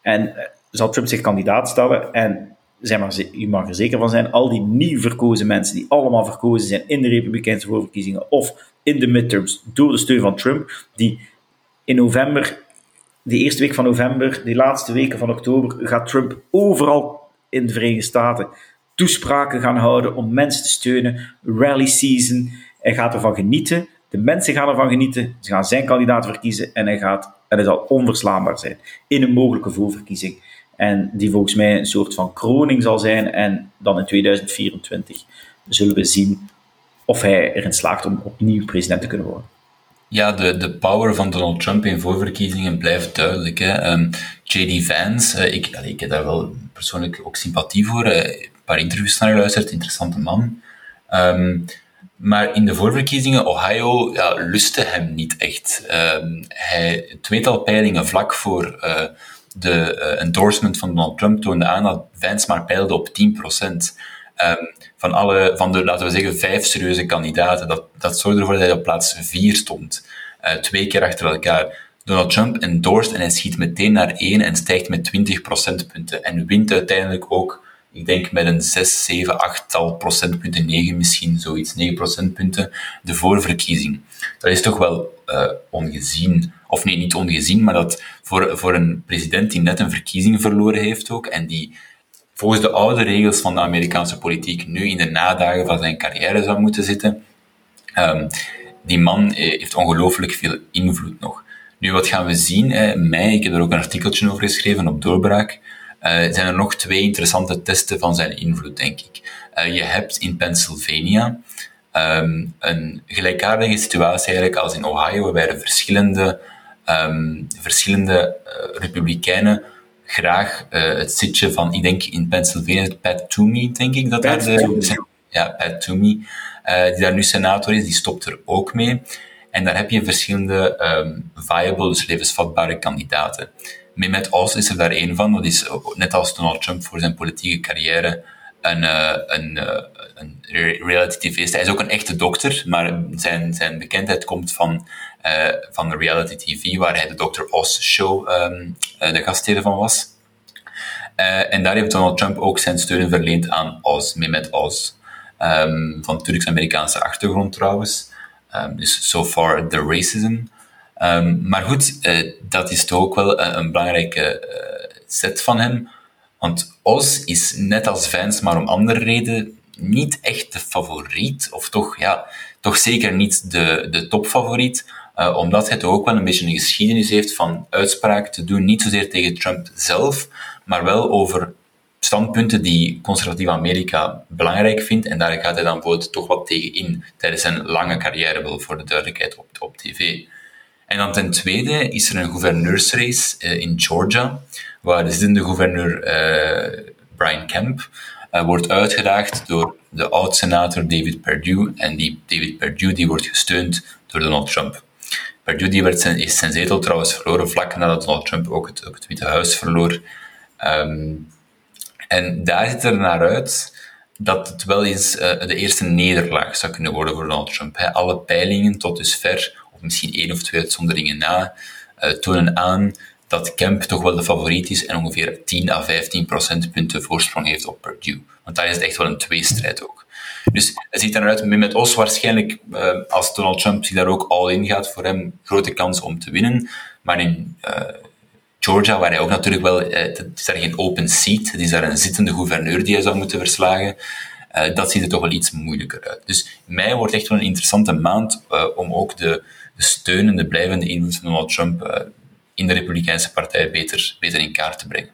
En eh, zal Trump zich kandidaat stellen en zijn maar, u mag er zeker van zijn, al die nieuw verkozen mensen die allemaal verkozen zijn in de Republikeinse voorverkiezingen of in de midterms door de steun van Trump, die in november, de eerste week van november, de laatste weken van oktober, gaat Trump overal in de Verenigde Staten toespraken gaan houden om mensen te steunen, rally season. Hij gaat ervan genieten de mensen gaan ervan genieten. Ze gaan zijn kandidaat verkiezen en hij, gaat, en hij zal onverslaanbaar zijn in een mogelijke voorverkiezing. En die volgens mij een soort van kroning zal zijn. En dan in 2024 zullen we zien of hij erin slaagt om opnieuw president te kunnen worden.
Ja, de, de power van Donald Trump in voorverkiezingen blijft duidelijk. Hè. Ehm, J.D. Vance, uh, ik, ik heb daar wel persoonlijk ook sympathie voor. Uh, een paar interviews naar geluisterd, interessante man. Um, maar in de voorverkiezingen, Ohio ja, lustte hem niet echt. Um, hij, tweetal peilingen vlak voor uh, de endorsement van Donald Trump toonde aan dat Vance maar peilde op 10%. Um, van, alle, van de, laten we zeggen, vijf serieuze kandidaten. Dat, dat zorgde ervoor dat hij op plaats vier stond. Uh, twee keer achter elkaar. Donald Trump endorst en hij schiet meteen naar één en stijgt met 20 procentpunten. En wint uiteindelijk ook, ik denk met een 6, 7, 8 tal procentpunten, 9 misschien, zoiets, 9 procentpunten, de voorverkiezing. Dat is toch wel uh, ongezien. Of nee, niet ongezien, maar dat voor, voor een president die net een verkiezing verloren heeft ook, en die volgens de oude regels van de Amerikaanse politiek nu in de nadagen van zijn carrière zou moeten zitten. Um, die man eh, heeft ongelooflijk veel invloed nog. Nu, wat gaan we zien? In mei, ik heb er ook een artikeltje over geschreven op Doorbraak, uh, zijn er nog twee interessante testen van zijn invloed, denk ik. Uh, je hebt in Pennsylvania um, een gelijkaardige situatie eigenlijk als in Ohio, waarbij er verschillende, um, verschillende republikeinen graag uh, het zitje van, ik denk in Pennsylvania, Pat Toomey, denk ik dat
Pat
daar de, ja, Pat Toomey, uh, die daar nu senator is, die stopt er ook mee. En daar heb je verschillende um, viable, dus levensvatbare kandidaten. Mehmet Oz is er daar één van. Dat is net als Donald Trump voor zijn politieke carrière een, uh, een, een tv Hij is ook een echte dokter, maar zijn, zijn bekendheid komt van uh, van de reality TV, waar hij de Dr. Oz show um, uh, de gastheer van was. Uh, en daar heeft Donald Trump ook zijn steun verleend aan Oz, Mehmet Oz. Um, van Turks-Amerikaanse achtergrond trouwens. Um, dus so far the racism. maar goed, dat is toch ook wel een, een belangrijke set van hem. Want Oz is net als Vance, maar om andere reden, niet echt de favoriet. Of toch, ja, toch zeker niet de, de topfavoriet. Uh, omdat hij ook wel een beetje een geschiedenis heeft van uitspraken te doen, niet zozeer tegen Trump zelf, maar wel over standpunten die conservatief Amerika belangrijk vindt. En daar gaat hij dan bijvoorbeeld toch wat tegen in tijdens zijn lange carrière, wel voor de duidelijkheid op, op tv. En dan ten tweede is er een gouverneursrace uh, in Georgia, waar de zittende gouverneur uh, Brian Kemp wordt uitgedaagd door de oud-senator David Perdue. En die David Perdue die wordt gesteund door Donald Trump. Perdue werd zijn, zetel trouwens verloren vlak nadat Donald Trump ook het, het Witte Huis verloor. Um, en daar ziet er naar uit dat het wel eens uh, de eerste nederlaag zou kunnen worden voor Donald Trump. Alle peilingen tot dusver, of misschien één of twee uitzonderingen na, uh, tonen aan dat Kemp toch wel de favoriet is en ongeveer 10 à 15 procentpunten voorsprong heeft op Perdue. Want daar is het echt wel een tweestrijd ook. Dus het ziet eruit met Os waarschijnlijk, uh, als Donald Trump zich daar ook al in gaat, voor hem grote kans om te winnen. Maar in uh, Georgia, waar hij ook natuurlijk wel, uh, het is daar geen open seat, het is daar een zittende gouverneur die hij zou moeten verslagen. dat ziet er toch wel iets moeilijker uit. Dus mei wordt echt wel een interessante maand om ook de, de steun en de blijvende invloed van Donald Trump in de Republikeinse Partij beter, beter in kaart te brengen.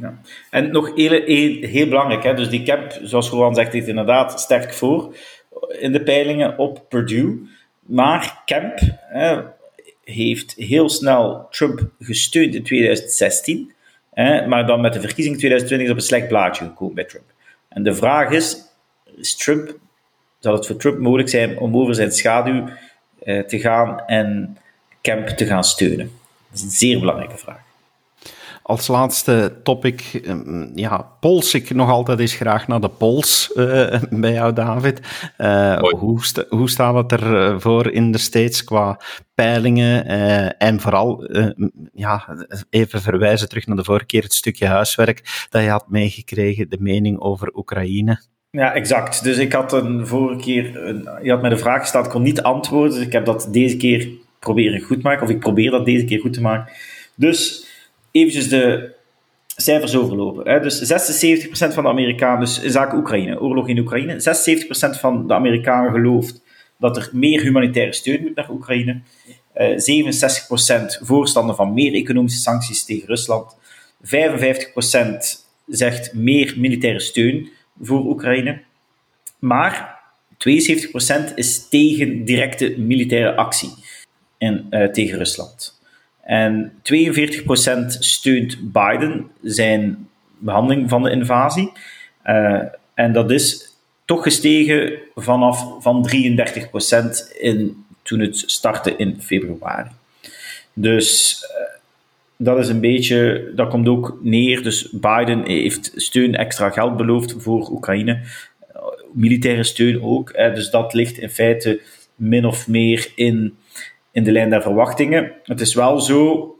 Ja. En nog heel, heel, belangrijk, hè? dus die cap, zoals Roland zegt, heeft inderdaad sterk voor in de peilingen op Purdue. Maar Kemp heeft heel snel Trump gesteund in 2016, hè, maar dan met de verkiezing 2020 is op een slecht blaadje gekomen bij Trump. En de vraag is, zal het voor Trump mogelijk zijn om over zijn schaduw eh, te gaan en Kemp te gaan steunen? Dat is een zeer belangrijke vraag.
Als laatste topic, ehm, ja, pols ik nog altijd eens graag naar de pols uh, bij jou, David. Uh, hoe, sta, hoe staat het ervoor in de States qua peilingen? Uh, en vooral, ja, even verwijzen terug naar de vorige keer, het stukje huiswerk dat je had meegekregen, de mening over Oekraïne.
Ja, exact. Dus ik had een vorige keer, een, je had mij de vraag gesteld, ik kon niet antwoorden, dus ik heb dat deze keer proberen goed te maken, of ik probeer dat deze keer goed te maken. Dus eventjes de cijfers overlopen. Hè. Dus 76% van de Amerikanen, dus zaken Oekraïne, oorlog in Oekraïne, 76% van de Amerikanen gelooft dat er meer humanitaire steun moet naar Oekraïne. Uh, eh, 67% voorstander van meer economische sancties tegen Rusland. 55% zegt meer militaire steun voor Oekraïne. Maar 72% is tegen directe militaire actie in, uh, tegen Rusland. En 42% steunt Biden zijn behandeling van de invasie. Uh, en dat is toch gestegen vanaf van 33% in, toen het startte in februari. Dus uh, dat is een beetje, dat komt ook neer. Dus Biden heeft steun, extra geld beloofd voor Oekraïne. Militaire steun ook. Dus dat ligt in feite min of meer in, in de lijn der verwachtingen. Het is wel zo,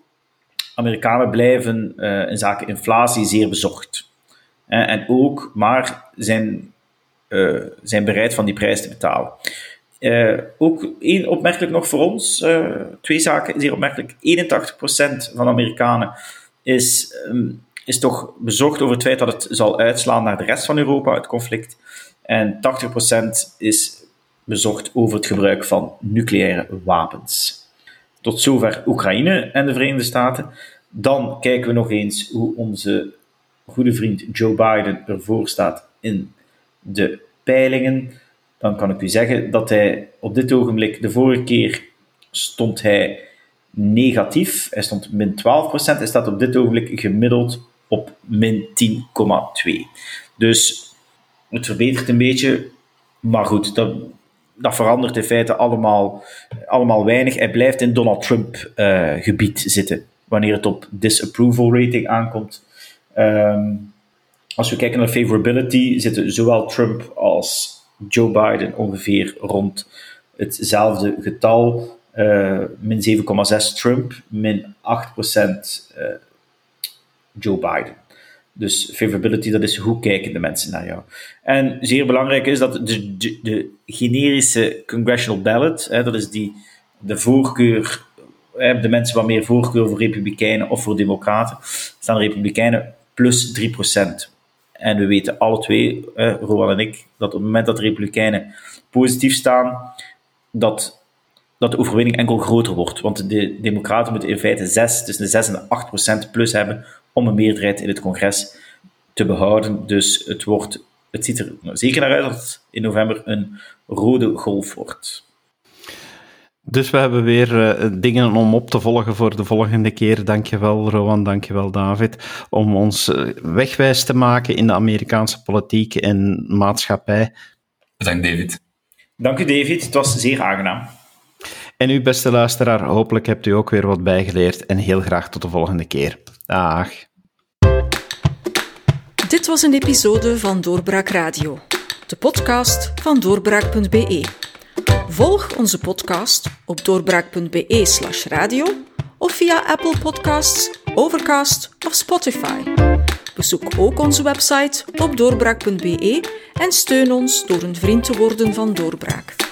Amerikanen blijven uh, in zaken inflatie zeer bezocht. en ook, maar zijn, uh, zijn bereid van die prijs te betalen. Uh, ook één opmerkelijk nog voor ons, twee zaken zeer opmerkelijk. 81% van Amerikanen is, um, is toch bezorgd over het feit dat het zal uitslaan naar de rest van Europa, het conflict. En 80% is bezorgd over het gebruik van nucleaire wapens. Tot zover Oekraïne en de Verenigde Staten. Dan kijken we nog eens hoe onze goede vriend Joe Biden ervoor staat in de peilingen dan kan ik u zeggen dat hij op dit ogenblik, de vorige keer stond hij negatief. Hij stond min 12%. Hij staat op dit ogenblik gemiddeld op min 10,2. Dus het verbetert een beetje. Maar goed, dat, dat verandert in feite allemaal, allemaal weinig. Hij blijft in Donald Trump uh, gebied zitten. Wanneer het op disapproval rating aankomt. Um, als we kijken naar favorability, zitten zowel Trump als Joe Biden ongeveer rond hetzelfde getal. Uh, min 7,6 Trump, min 8% uh, eh, Joe Biden. Dus favorability, dat is hoe kijken de mensen naar jou. En zeer belangrijk is dat de, de, generische congressional ballot, hè, dat is die, de voorkeur, hè, de mensen wat meer voorkeur voor republikeinen of voor democraten, staan republikeinen plus 3%. En we weten alle twee, eh, Rowan en ik, dat op het moment dat de Republikeinen positief staan, dat, dat de overwinning enkel groter wordt. Want de Democraten moeten in feite 6, tussen de 6 en de 8 procent plus hebben om een meerderheid in het congres te behouden. Dus het, wordt, het ziet er zeker naar uit dat het in november een rode golf wordt.
Dus we hebben weer uh, dingen om op te volgen voor de volgende keer. Dankjewel, Rowan. Dankjewel, David. Om ons uh, wegwijs te maken in de Amerikaanse politiek en maatschappij.
Bedankt, David.
Dank u, David. Het was zeer aangenaam.
En u, beste luisteraar, hopelijk hebt u ook weer wat bijgeleerd. En heel graag tot de volgende keer. Dag.
Dit was een episode van Doorbraak Radio, de podcast van doorbraak.be. Volg onze podcast op doorbraak.be/slash radio of via Apple Podcasts, Overcast of Spotify. Bezoek ook onze website op doorbraak.be en steun ons door een vriend te worden van Doorbraak.